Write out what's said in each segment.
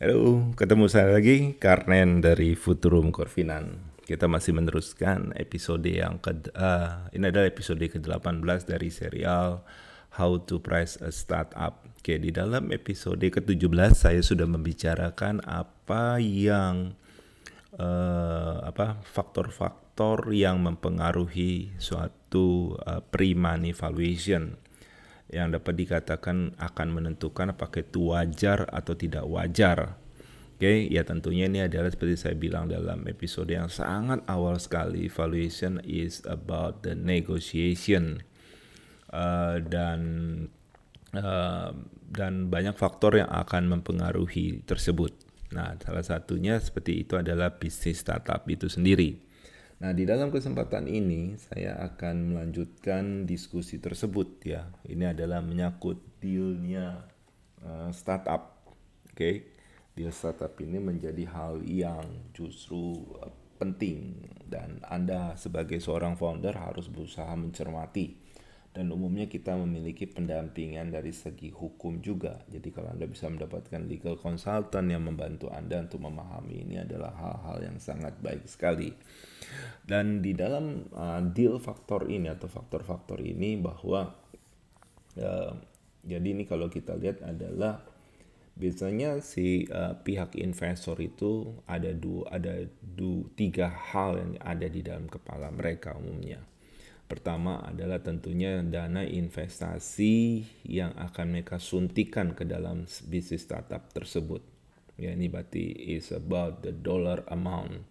Halo, ketemu saya lagi Karnen dari Futurum Corvinan. Kita masih meneruskan episode yang ke uh, ini adalah episode ke-18 dari serial How to Price a Startup. Oke, di dalam episode ke-17 saya sudah membicarakan apa yang uh, apa faktor-faktor yang mempengaruhi suatu uh, pre-money valuation yang dapat dikatakan akan menentukan apakah itu wajar atau tidak wajar. Oke, okay, ya tentunya ini adalah seperti saya bilang dalam episode yang sangat awal sekali, valuation is about the negotiation uh, dan uh, dan banyak faktor yang akan mempengaruhi tersebut. Nah, salah satunya seperti itu adalah bisnis startup itu sendiri. Nah, di dalam kesempatan ini saya akan melanjutkan diskusi tersebut ya. Ini adalah menyangkut dealnya uh, startup. Oke. Okay? Deal startup ini menjadi hal yang justru uh, penting dan Anda sebagai seorang founder harus berusaha mencermati dan umumnya kita memiliki pendampingan dari segi hukum juga. Jadi kalau Anda bisa mendapatkan legal consultant yang membantu Anda untuk memahami ini adalah hal-hal yang sangat baik sekali. Dan di dalam uh, deal faktor ini atau faktor-faktor ini bahwa uh, jadi ini kalau kita lihat adalah biasanya si uh, pihak investor itu ada dua ada dua tiga hal yang ada di dalam kepala mereka umumnya Pertama adalah tentunya dana investasi yang akan mereka suntikan ke dalam bisnis startup tersebut. Ya, ini berarti is about the dollar amount.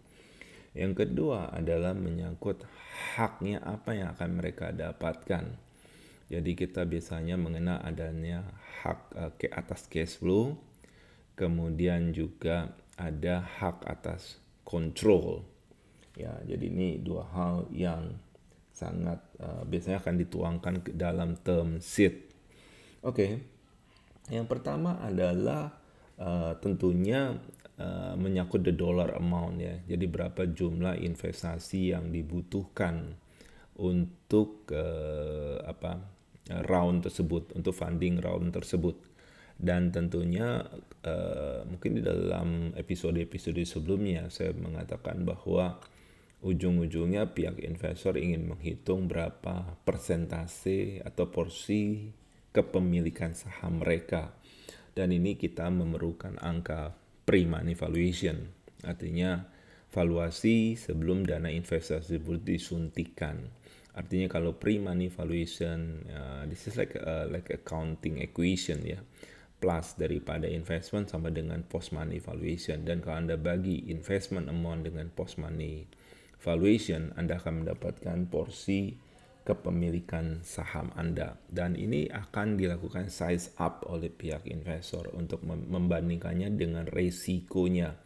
Yang kedua adalah menyangkut haknya apa yang akan mereka dapatkan. Jadi kita biasanya mengenal adanya hak uh, ke atas cash flow, kemudian juga ada hak atas control. Ya, jadi ini dua hal yang sangat uh, biasanya akan dituangkan ke dalam term sheet. Oke, okay. yang pertama adalah uh, tentunya uh, menyangkut the dollar amount ya. Jadi berapa jumlah investasi yang dibutuhkan untuk uh, apa round tersebut, untuk funding round tersebut. Dan tentunya uh, mungkin di dalam episode-episode sebelumnya saya mengatakan bahwa ujung-ujungnya pihak investor ingin menghitung berapa persentase atau porsi kepemilikan saham mereka. Dan ini kita memerlukan angka pre-money valuation. Artinya valuasi sebelum dana investasi tersebut disuntikan. Artinya kalau pre-money valuation, uh, this is like uh, like accounting equation ya, plus daripada investment sama dengan post money valuation. Dan kalau anda bagi investment amount dengan post money valuation, Anda akan mendapatkan porsi kepemilikan saham Anda. Dan ini akan dilakukan size up oleh pihak investor untuk membandingkannya dengan resikonya.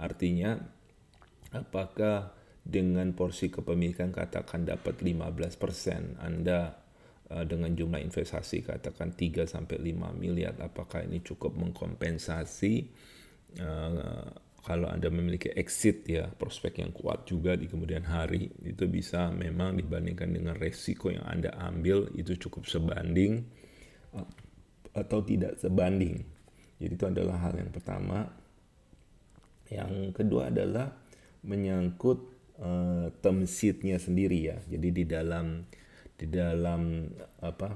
Artinya, apakah dengan porsi kepemilikan katakan dapat 15%, Anda uh, dengan jumlah investasi katakan 3 sampai 5 miliar, apakah ini cukup mengkompensasi uh, kalau Anda memiliki exit ya, prospek yang kuat juga di kemudian hari, itu bisa memang dibandingkan dengan resiko yang Anda ambil itu cukup sebanding atau tidak sebanding. Jadi itu adalah hal yang pertama. Yang kedua adalah menyangkut uh, term sheet-nya sendiri ya. Jadi di dalam di dalam apa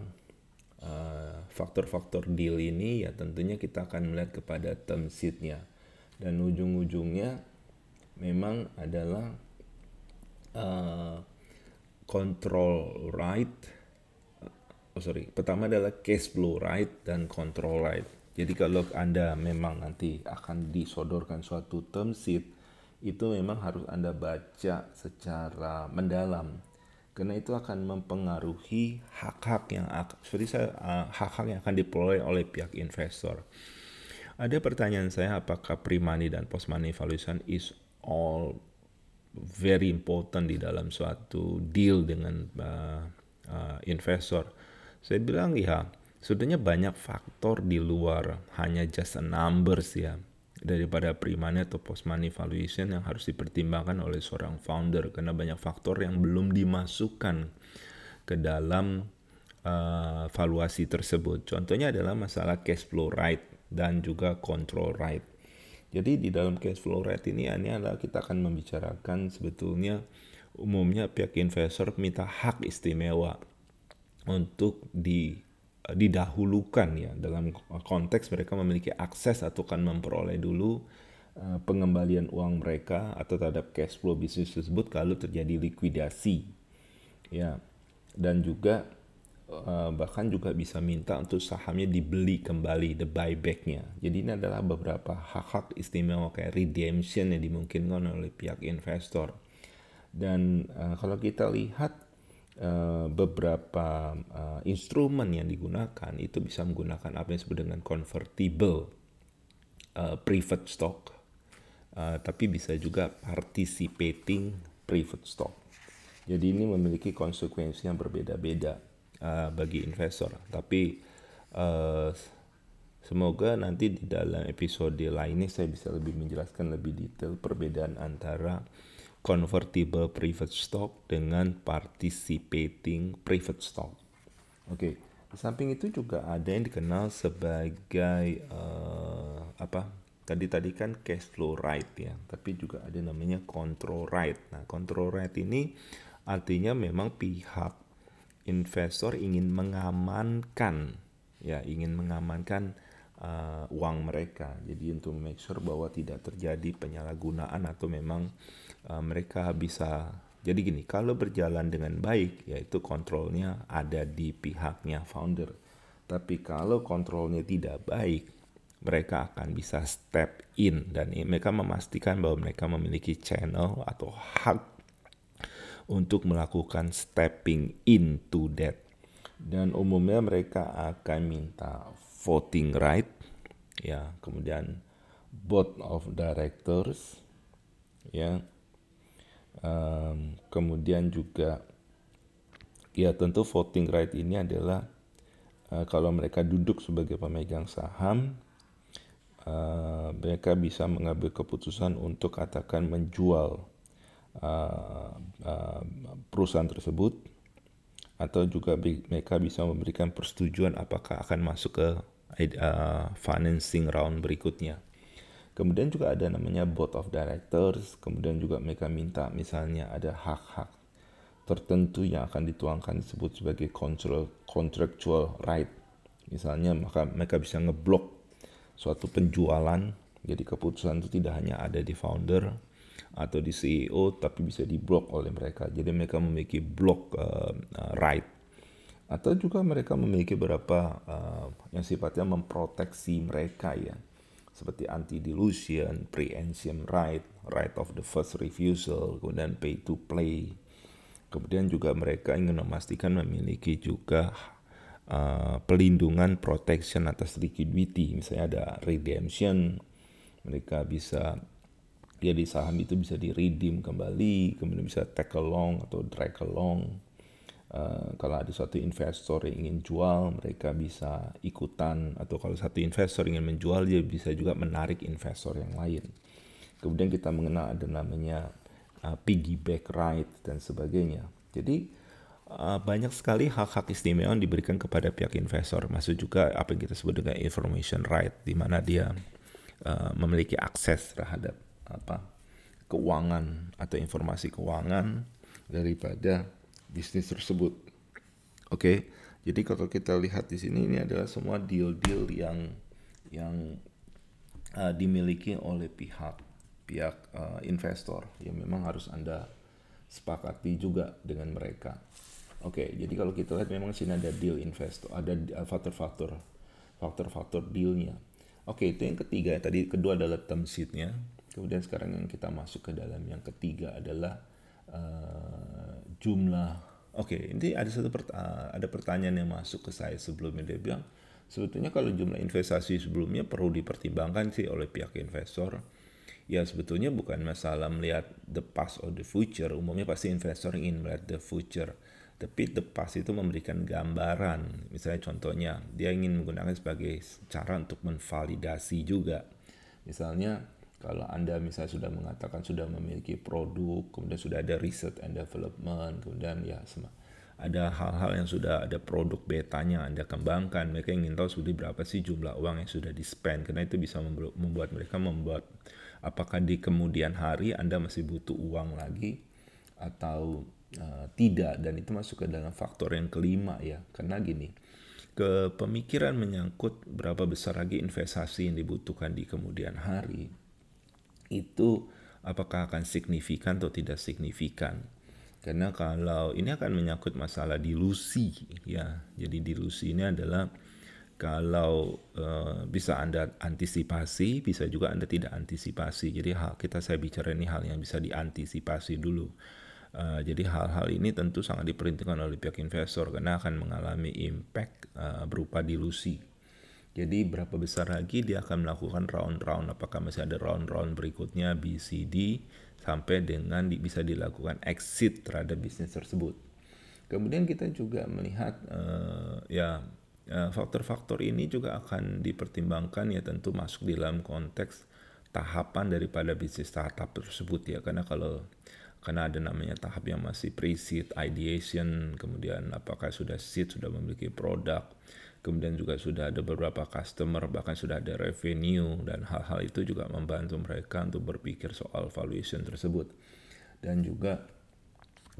uh, faktor-faktor deal ini ya tentunya kita akan melihat kepada term sheet-nya dan ujung-ujungnya memang adalah uh, control right. Oh sorry. Pertama adalah cash flow right dan control right. Jadi kalau anda memang nanti akan disodorkan suatu term sheet itu memang harus anda baca secara mendalam. Karena itu akan mempengaruhi hak-hak yang seperti saya uh, hak-hak yang akan diperoleh oleh pihak investor ada pertanyaan saya apakah pre-money dan post-money valuation is all very important di dalam suatu deal dengan uh, uh, investor. Saya bilang ya, sebenarnya banyak faktor di luar hanya just a numbers ya daripada pre-money atau post-money valuation yang harus dipertimbangkan oleh seorang founder karena banyak faktor yang belum dimasukkan ke dalam uh, valuasi tersebut. Contohnya adalah masalah cash flow right dan juga control right. Jadi di dalam cash flow rate ini ini adalah kita akan membicarakan sebetulnya umumnya pihak investor minta hak istimewa untuk di didahulukan ya dalam konteks mereka memiliki akses atau kan memperoleh dulu uh, pengembalian uang mereka atau terhadap cash flow bisnis tersebut kalau terjadi likuidasi ya dan juga uh, bahkan juga bisa minta untuk sahamnya dibeli kembali the buybacknya. Jadi ini adalah beberapa hak-hak istimewa kayak redemption yang dimungkinkan oleh pihak investor. Dan uh, kalau kita lihat uh, beberapa uh, instrumen yang digunakan itu bisa menggunakan apa yang disebut dengan convertible uh, private stock, uh, tapi bisa juga participating private stock. Jadi ini memiliki konsekuensi yang berbeda-beda uh, bagi investor. Tapi uh, semoga nanti di dalam episode lainnya saya bisa lebih menjelaskan lebih detail perbedaan antara convertible private stock dengan participating private stock. Oke, okay. di samping itu juga ada yang dikenal sebagai uh, apa? Tadi tadi kan cash flow right ya, tapi juga ada namanya control right. Nah, control right ini artinya memang pihak investor ingin mengamankan ya, ingin mengamankan uh, uang mereka. Jadi untuk make sure bahwa tidak terjadi penyalahgunaan atau memang uh, mereka bisa jadi gini, kalau berjalan dengan baik, yaitu kontrolnya ada di pihaknya founder. Tapi kalau kontrolnya tidak baik, mereka akan bisa step in dan mereka memastikan bahwa mereka memiliki channel atau hak untuk melakukan stepping into that. Dan umumnya mereka akan minta voting right, ya, kemudian board of directors, ya, um, kemudian juga ya tentu voting right ini adalah uh, kalau mereka duduk sebagai pemegang saham uh, mereka bisa mengambil keputusan untuk katakan menjual uh, uh, perusahaan tersebut atau juga mereka bisa memberikan persetujuan apakah akan masuk ke uh, financing round berikutnya. Kemudian juga ada namanya board of directors, kemudian juga mereka minta misalnya ada hak-hak tertentu yang akan dituangkan disebut sebagai contractual right. Misalnya maka mereka bisa ngeblok suatu penjualan, jadi keputusan itu tidak hanya ada di founder atau di CEO tapi bisa diblok oleh mereka. Jadi mereka memiliki block uh, right atau juga mereka memiliki beberapa uh, yang sifatnya memproteksi mereka ya seperti anti-dilution, preemption right, right of the first refusal, kemudian pay to play. Kemudian juga mereka ingin memastikan memiliki juga uh, pelindungan protection atas liquidity. Misalnya ada redemption, mereka bisa ya di saham itu bisa di redeem kembali, kemudian bisa take along atau drag along Uh, kalau ada suatu investor yang ingin jual, mereka bisa ikutan atau kalau satu investor ingin menjual, dia bisa juga menarik investor yang lain. Kemudian kita mengenal ada namanya uh, piggyback right dan sebagainya. Jadi uh, banyak sekali hak-hak istimewa yang diberikan kepada pihak investor. Masuk juga apa yang kita sebut dengan information right, di mana dia uh, memiliki akses terhadap apa keuangan atau informasi keuangan daripada bisnis tersebut. Oke, okay? jadi kalau kita lihat di sini ini adalah semua deal-deal yang yang uh, dimiliki oleh pihak pihak uh, investor yang memang harus anda sepakati juga dengan mereka. Oke, okay, jadi kalau kita lihat memang sini ada deal investor, ada uh, faktor-faktor faktor-faktor dealnya. Oke, okay, itu yang ketiga. Tadi kedua adalah term sheetnya. Kemudian sekarang yang kita masuk ke dalam yang ketiga adalah uh, jumlah. Oke okay, ini ada satu pert uh, ada pertanyaan yang masuk ke saya sebelumnya. Dia bilang sebetulnya kalau jumlah investasi sebelumnya perlu dipertimbangkan sih oleh pihak investor. Ya sebetulnya bukan masalah melihat the past or the future. Umumnya pasti investor ingin melihat the future. Tapi the past itu memberikan gambaran. Misalnya contohnya dia ingin menggunakan sebagai cara untuk menvalidasi juga. Misalnya kalau Anda misalnya sudah mengatakan sudah memiliki produk, kemudian sudah ada research and development, kemudian ya ada hal-hal yang sudah ada produk betanya Anda kembangkan. Mereka ingin tahu sudah berapa sih jumlah uang yang sudah di spend karena itu bisa membuat mereka membuat apakah di kemudian hari Anda masih butuh uang lagi atau uh, tidak dan itu masuk ke dalam faktor yang kelima ya. Karena gini, ke pemikiran menyangkut berapa besar lagi investasi yang dibutuhkan di kemudian hari itu apakah akan signifikan atau tidak signifikan karena kalau ini akan menyangkut masalah dilusi ya. Jadi dilusi ini adalah kalau uh, bisa Anda antisipasi, bisa juga Anda tidak antisipasi. Jadi hal kita saya bicara ini hal yang bisa diantisipasi dulu. Uh, jadi hal-hal ini tentu sangat diperhitungkan oleh pihak investor karena akan mengalami impact uh, berupa dilusi. Jadi berapa besar lagi dia akan melakukan round-round, apakah masih ada round-round berikutnya BCD sampai dengan bisa dilakukan exit terhadap bisnis tersebut. Kemudian kita juga melihat uh, ya eh, faktor-faktor uh, ini juga akan dipertimbangkan ya tentu masuk di dalam konteks tahapan daripada bisnis startup tersebut ya karena kalau karena ada namanya tahap yang masih pre-seed, ideation, kemudian apakah sudah seed, sudah memiliki produk, kemudian juga sudah ada beberapa customer bahkan sudah ada revenue dan hal-hal itu juga membantu mereka untuk berpikir soal valuation tersebut. Dan juga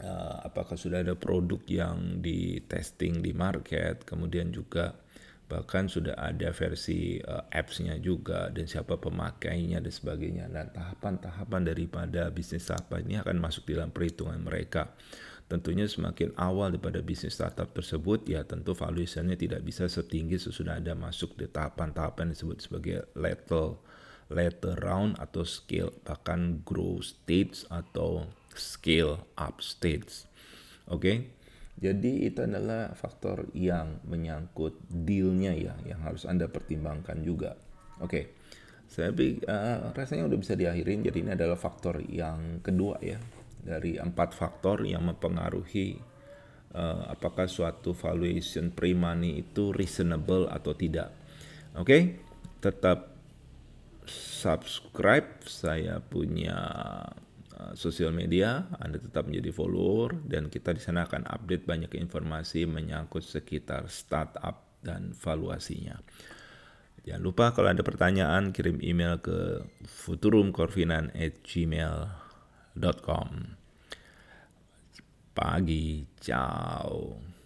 uh, apakah sudah ada produk yang di testing di market kemudian juga bahkan sudah ada versi uh, apps-nya juga dan siapa pemakainya dan sebagainya dan tahapan-tahapan daripada bisnis apa ini akan masuk dalam perhitungan mereka tentunya semakin awal daripada bisnis startup tersebut ya tentu valuationnya tidak bisa setinggi sesudah ada masuk di tahapan-tahapan disebut sebagai level later round atau scale bahkan growth stage atau scale up stage. Oke. Okay? Jadi itu adalah faktor yang menyangkut dealnya ya yang harus Anda pertimbangkan juga. Oke. Okay. Saya uh, rasanya udah bisa diakhirin jadi ini adalah faktor yang kedua ya dari empat faktor yang mempengaruhi uh, apakah suatu valuation pre-money itu reasonable atau tidak. Oke, okay? tetap subscribe. Saya punya sosial media, Anda tetap menjadi follower dan kita di sana akan update banyak informasi menyangkut sekitar startup dan valuasinya. Jangan lupa kalau ada pertanyaan kirim email ke futurumcorvinan@gmail.com com Pagi, ciao.